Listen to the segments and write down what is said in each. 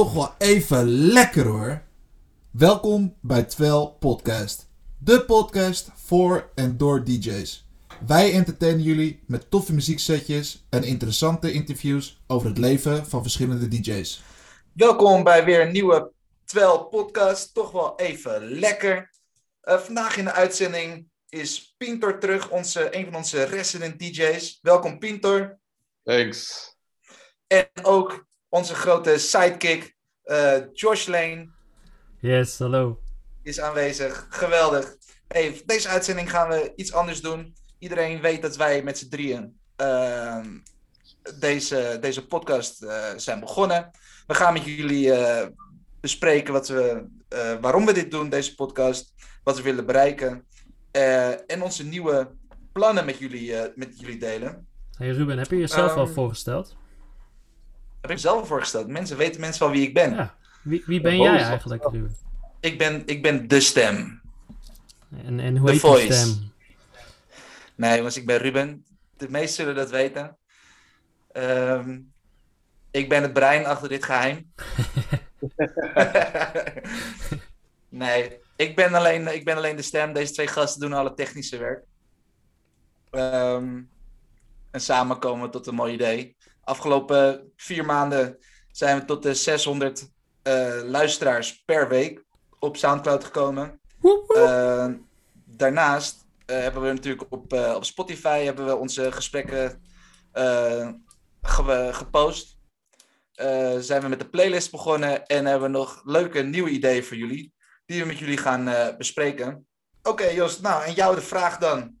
toch wel even lekker hoor. Welkom bij Twel Podcast. De podcast voor en door DJ's. Wij entertainen jullie met toffe muzieksetjes en interessante interviews over het leven van verschillende DJ's. Welkom bij weer een nieuwe Twel Podcast. Toch wel even lekker. Uh, vandaag in de uitzending is Pintor terug, onze, een van onze resident DJ's. Welkom Pintor. Thanks. En ook onze grote sidekick, uh, Josh Lane. Yes, hallo. Is aanwezig. Geweldig. Hey, deze uitzending gaan we iets anders doen. Iedereen weet dat wij met z'n drieën uh, deze, deze podcast uh, zijn begonnen. We gaan met jullie uh, bespreken wat we, waarom we dit doen, deze podcast. Wat we willen bereiken. en onze nieuwe plannen met jullie, met jullie delen. Hey Ruben, heb je jezelf um, al voorgesteld? Heb ik zelf voorgesteld. Mensen weten mensen wel wie ik ben. Ja. Wie, wie ben jij eigenlijk, Ruben? Ik ben, ik ben de stem. En, en hoe heet je stem? Nee, jongens, ik ben Ruben. De meesten zullen dat weten. Um, ik ben het brein achter dit geheim. nee, ik ben, alleen, ik ben alleen de stem. Deze twee gasten doen alle technische werk. Um, en samen komen we tot een mooi idee afgelopen vier maanden zijn we tot de 600 uh, luisteraars per week op Soundcloud gekomen. Uh, daarnaast uh, hebben we natuurlijk op, op Spotify hebben we onze gesprekken ge gepost. zijn we met de playlist begonnen en hebben we nog leuke nieuwe ideeën voor jullie. Die we met jullie gaan bespreken. Oké okay, Jos, nou en jou de vraag dan.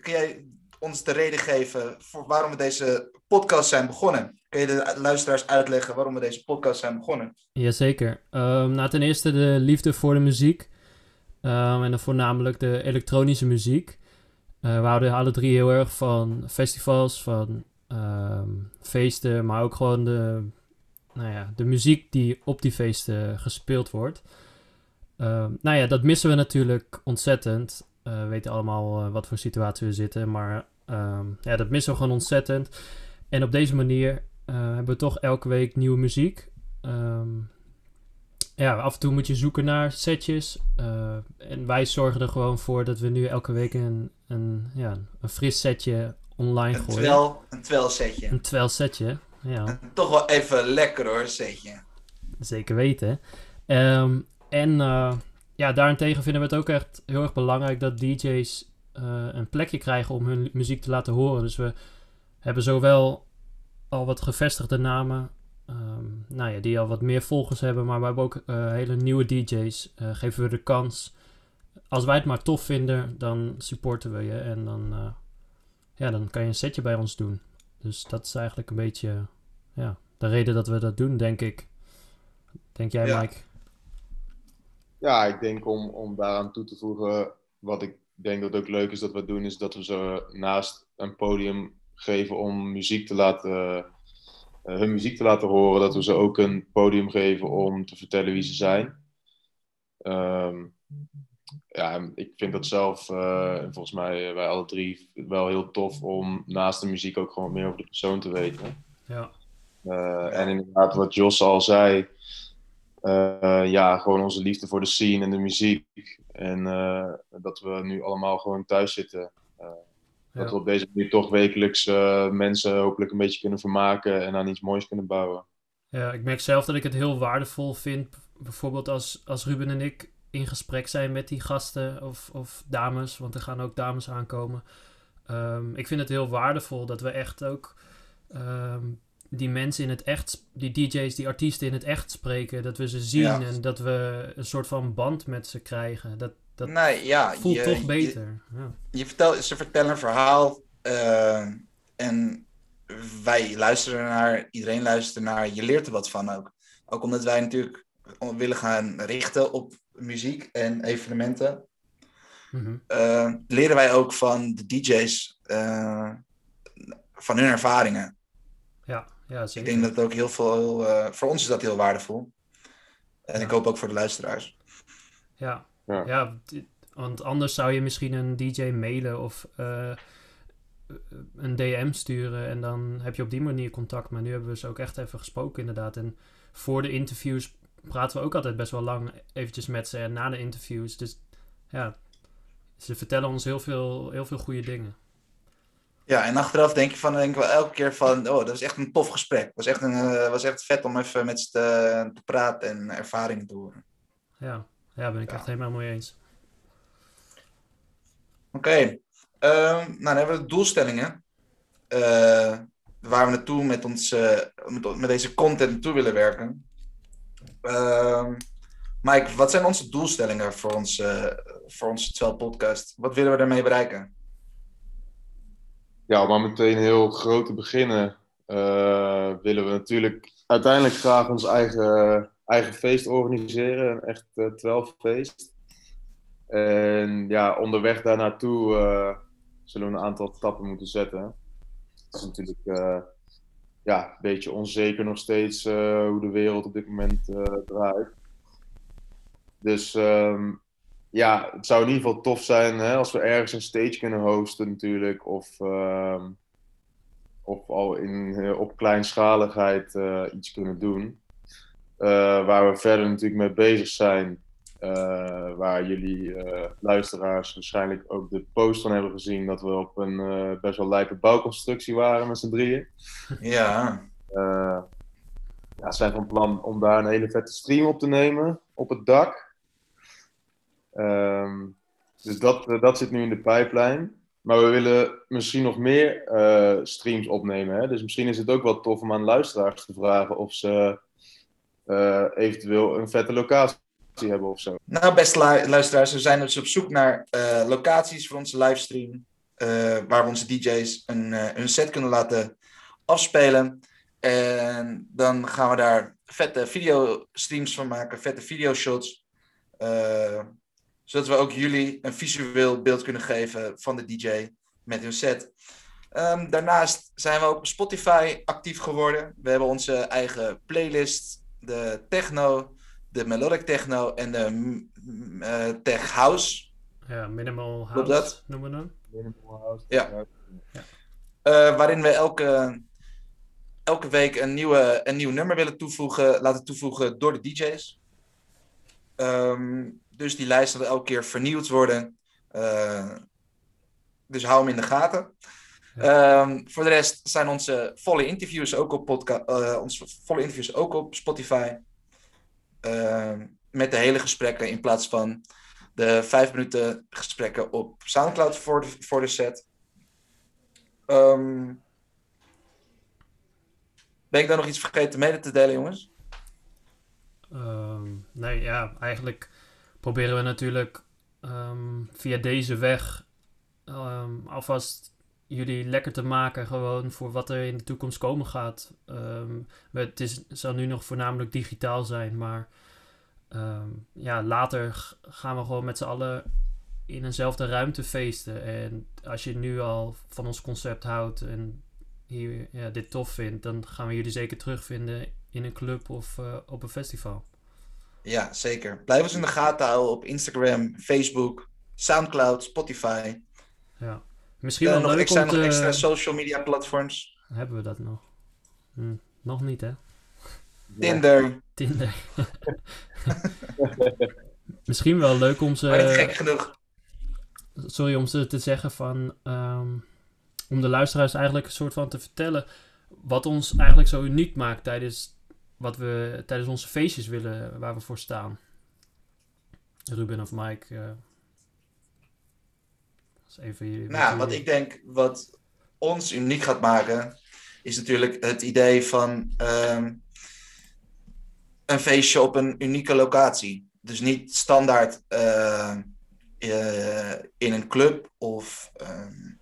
kun jij ons de reden geven voor waarom we deze podcast zijn begonnen. Kun je de luisteraars uitleggen waarom we deze podcast zijn begonnen? Jazeker. Um, nou, ten eerste de liefde voor de muziek. Um, en dan voornamelijk de elektronische muziek. Uh, we houden alle drie heel erg van festivals, van um, feesten, maar ook gewoon de, nou ja, de muziek die op die feesten gespeeld wordt. Nou ja, dat missen we natuurlijk ontzettend. Uh, we weten allemaal uh, wat voor situatie we zitten, maar um, ja, dat missen we gewoon ontzettend. En op deze manier uh, hebben we toch elke week nieuwe muziek. Um, ja, af en toe moet je zoeken naar setjes. Uh, en wij zorgen er gewoon voor dat we nu elke week een, een, ja, een fris setje online een gooien. Twel, een twel setje. Een twel setje, ja. Toch wel even lekker hoor, setje. Zeker weten. Um, en uh, ja, daarentegen vinden we het ook echt heel erg belangrijk dat DJ's uh, een plekje krijgen om hun muziek te laten horen. Dus we hebben zowel al wat gevestigde namen, um, nou ja, die al wat meer volgers hebben, maar we hebben ook uh, hele nieuwe DJ's. Uh, geven we de kans. Als wij het maar tof vinden, dan supporten we je en dan, ja, dan kan je een setje bij ons doen. Dus dat is eigenlijk een beetje ja, de reden dat we dat doen, denk ik. Denk jij, ja. Mike? Ja, ik denk om, om daaraan toe te voegen, wat ik denk dat ook leuk is dat we doen, is dat we ze naast een podium geven om muziek te laten, uh, hun muziek te laten horen, dat we ze ook een podium geven om te vertellen wie ze zijn. Um, ja, ik vind dat zelf, uh, en volgens mij wij alle drie, wel heel tof om naast de muziek ook gewoon meer over de persoon te weten. Ja. Uh, en inderdaad, wat Jos al zei, ja, gewoon onze liefde voor de scene en de muziek. En dat we nu allemaal gewoon thuis zitten. Dat we op deze manier toch wekelijks mensen hopelijk een beetje kunnen vermaken en aan iets moois kunnen bouwen. Ja, ik merk zelf dat ik het heel waardevol vind. Bijvoorbeeld als, als Ruben en ik in gesprek zijn met die gasten of, of dames, want er gaan ook dames aankomen. Um, ik vind het heel waardevol dat we echt ook um, die mensen in het echt, die DJ's, die artiesten in het echt spreken. Dat we ze zien ja. en dat we een soort van band met ze krijgen. Dat, dat nee, ja, voelt je, toch beter. Je, ja. je vertelt, ze vertellen een verhaal uh, en wij luisteren naar, iedereen luistert naar, je leert er wat van ook. Ook omdat wij natuurlijk willen gaan richten op muziek en evenementen. Mm -hmm. uh, leren wij ook van de DJ's, uh, van hun ervaringen. Ja, ja zeker. Ik denk dat het ook heel veel, uh, voor ons is dat heel waardevol. En ja. ik hoop ook voor de luisteraars. Ja, ja. ja, want anders zou je misschien een DJ mailen of uh, een DM sturen en dan heb je op die manier contact. Maar nu hebben we ze ook echt even gesproken inderdaad. En voor de interviews praten we ook altijd best wel lang eventjes met ze en na de interviews. Dus ja, ze vertellen ons heel veel, heel veel goede dingen. Ja, en achteraf denk je van, denk ik wel elke keer van, oh, dat was echt een tof gesprek. Het was echt, een, uh, was echt vet om even met ze te, te praten en ervaringen te horen. Ja, ja ben ik Ja. echt helemaal mee eens. Oké, Ehm, nou dan hebben we de doelstellingen. eh, waar we naartoe met, ons, eh, met, met deze content naartoe willen werken. Ehm, Mike, wat zijn onze doelstellingen voor, ons, eh, voor onze 12 podcast? Wat willen we daarmee bereiken? Ja, om maar meteen heel groot te beginnen, eh, willen we natuurlijk uiteindelijk graag ons eigen, eigen feest organiseren. Een echt eh 12 feest. En ja, onderweg daar naartoe eh, zullen we een aantal stappen moeten zetten. Het is natuurlijk ja, een beetje onzeker nog steeds hoe de wereld op dit moment draait. Dus ehm, ja, het zou in ieder geval tof zijn hè, als we ergens een stage kunnen hosten natuurlijk. Of, ehm, of al in, eh, op kleinschaligheid eh, iets kunnen doen. Eh, waar we verder natuurlijk mee bezig zijn. waar jullie luisteraars waarschijnlijk ook de post van hebben gezien. Dat we op een best wel lijpe bouwconstructie waren met z'n drieën. Ja, ja, zijn van plan om daar een hele vette stream op te nemen op het dak. Ehm, dus dat, eh, dat zit nu in de pijplijn. Maar we willen misschien nog meer eh, streams opnemen. Hè? Dus misschien is het ook wel tof om aan luisteraars te vragen of ze eh, eventueel een vette locatie hebben of zo. Nou, beste lu- luisteraars, we zijn dus op zoek naar locaties voor onze livestream. waar we onze DJ's een, hun set kunnen laten afspelen. En dan gaan we daar vette videostreams van maken, vette videoshots. Zodat we ook jullie een visueel beeld kunnen geven van de DJ met hun set. Ehm, daarnaast zijn we ook op Spotify actief geworden. We hebben onze eigen playlist, de techno, de melodic techno en de eh, tech house. Ja, minimal house dat? noemen we hem. Ja. eh, waarin we elke, elke week een, nieuwe, een nieuw nummer willen toevoegen, laten toevoegen door de DJ's. Ehm, dus die lijst zal elke keer vernieuwd worden. Eh, dus hou hem in de gaten. Ehm, voor de rest zijn onze volle interviews ook op, podca- eh, onze volle interviews ook op Spotify. Ehm, met de hele gesprekken in plaats van de vijf minuten gesprekken op Soundcloud voor de, voor de set. Ben ik daar nog iets vergeten mede te delen, jongens? Nee, ja, eigenlijk proberen we natuurlijk ehm, via deze weg ehm, alvast jullie lekker te maken, gewoon voor wat er in de toekomst komen gaat. Ehm, het is, zal nu nog voornamelijk digitaal zijn, maar ja, later gaan we gewoon met z'n allen in eenzelfde ruimte feesten. En als je nu al van ons concept houdt en hier, ja, dit tof vindt, dan gaan we jullie zeker terugvinden in een club of eh, op een festival. Ja, zeker. Blijf ons in de gaten houden op Instagram, Facebook, Soundcloud, Spotify. Ja. Misschien wel nog, leuk zijn nog extra social media platforms. Hebben we dat nog? Hm, nog niet, hè? Tinder. Tinder. Misschien wel leuk om maar ze... gek genoeg. Sorry, om ze te zeggen van... ehm, om de luisteraars eigenlijk een soort van te vertellen... wat ons eigenlijk zo uniek maakt tijdens... wat we tijdens onze feestjes willen... waar we voor staan. Ruben of Mike... eh, dat is even jullie- Nou, wat ik denk wat ons uniek gaat maken, is natuurlijk het idee van ehm, een feestje op een unieke locatie. Dus niet standaard eh, eh, in een club of ehm,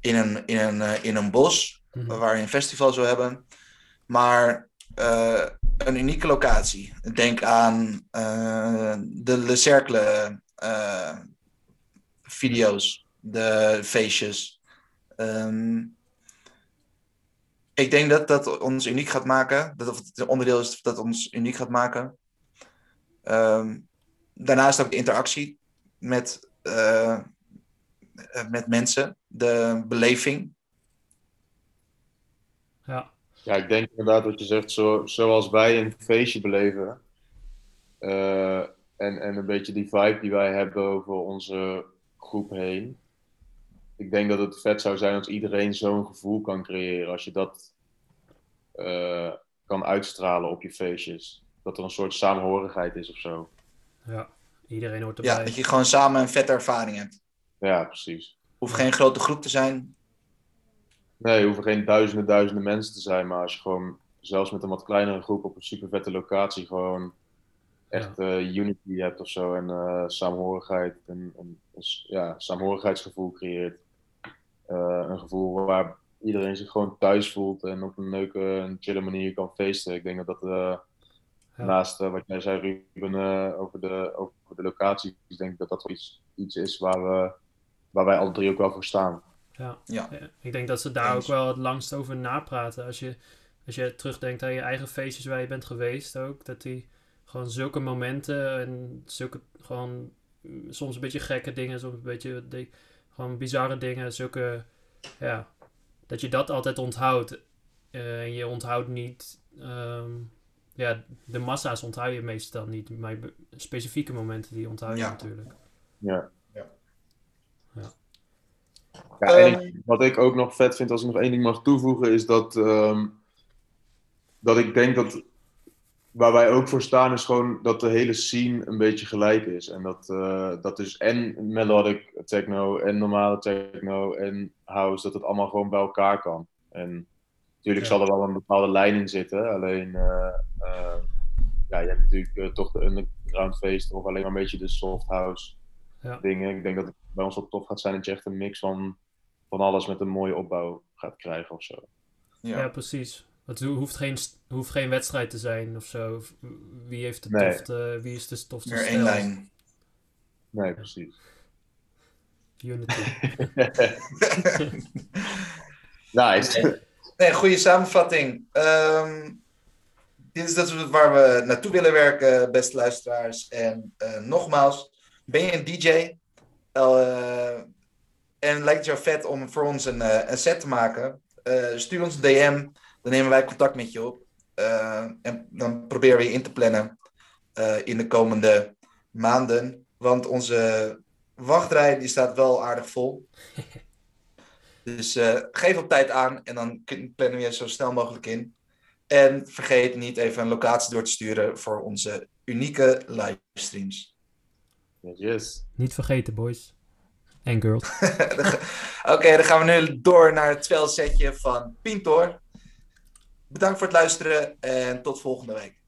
in, een, in, een, eh, in een bos, Mhm. waar je een festival zou hebben, maar eh, een unieke locatie. Denk aan eh, de Le Cercle eh, video's, de feestjes. Ehm, ik denk dat dat ons uniek gaat maken. Dat het onderdeel is dat ons uniek gaat maken. Ehm, daarnaast ook de interactie met, met mensen, de beleving. Ja. Ik denk inderdaad wat je zegt, zo, zoals wij een feestje beleven. eh, en, en een beetje die vibe die wij hebben over onze groep heen. Ik denk dat het vet zou zijn als iedereen zo'n gevoel kan creëren. Als je dat eh, kan uitstralen op je feestjes. Dat er een soort samenhorigheid is of zo. Ja, iedereen hoort erbij. Ja, dat je gewoon samen een vette ervaring hebt. Ja, precies. Hoeft geen grote groep te zijn. Nee, hoeven geen duizenden, duizenden mensen te zijn. Maar als je gewoon, zelfs met een wat kleinere groep op een super vette locatie, gewoon echt eh, unity hebt of zo. En eh saamhorigheid. En, en ja, saamhorigheidsgevoel creëert. Eh, een gevoel waar iedereen zich gewoon thuis voelt en op een leuke en chille manier kan feesten. Ik denk dat dat Ja. naast wat jij zei, Ruben, over, de, over de locaties, denk ik dat dat iets, iets is waar, we, waar wij alle drie ook wel voor staan. Ja. Ja. Ik denk dat ze daar Eens. ook wel het langst over napraten. Als je, als je terugdenkt aan je eigen feestjes waar je bent geweest ook. Dat die gewoon zulke momenten en zulke gewoon mm, soms een beetje gekke dingen, soms een beetje de- gewoon bizarre dingen. Zulke, ja, dat je dat altijd onthoudt. Eh, en je onthoudt niet, ehm, ja, de massa's onthoud je meestal niet. Maar specifieke momenten die onthoud je Ja. natuurlijk. Ja, en Ehm, wat ik ook nog vet vind, als ik nog één ding mag toevoegen, is dat, ehm, dat ik denk dat waar wij ook voor staan, is gewoon dat de hele scene een beetje gelijk is. En dat, eh, dat is en melodic techno, en normale techno, en house, dat het allemaal gewoon bij elkaar kan. En natuurlijk Ja. zal er wel een bepaalde lijn in zitten, alleen eh, eh, ja, je hebt natuurlijk toch de underground feesten of alleen maar een beetje de soft house Ja. dingen. Ik denk dat het bij ons wel tof gaat zijn dat je echt een mix van, van alles met een mooie opbouw gaat krijgen of zo. Ja, ja. precies. Het ho- hoeft geen, hoeft geen wedstrijd te zijn of zo. Wie, heeft de Nee. tofste, wie is de tofste Meer één lijn. Nee, precies. Unity. nice. Nee, goede samenvatting. Ehm, dit is dat waar we naartoe willen werken, beste luisteraars. En eh, nogmaals, ben je een DJ? Eh, en lijkt het jou vet om voor ons een, eh, een set te maken? Eh, stuur ons een DM, dan nemen wij contact met je op. Eh, en dan proberen we je in te plannen eh, in de komende maanden. Want onze wachtrij die staat wel aardig vol. Dus eh, geef op tijd aan en dan plannen we je zo snel mogelijk in. En vergeet niet even een locatie door te sturen voor onze unieke livestreams. Yes. Niet vergeten, boys. En girls. Oké, dan gaan we nu door naar het spelsetje van Pintor. Bedankt voor het luisteren en tot volgende week.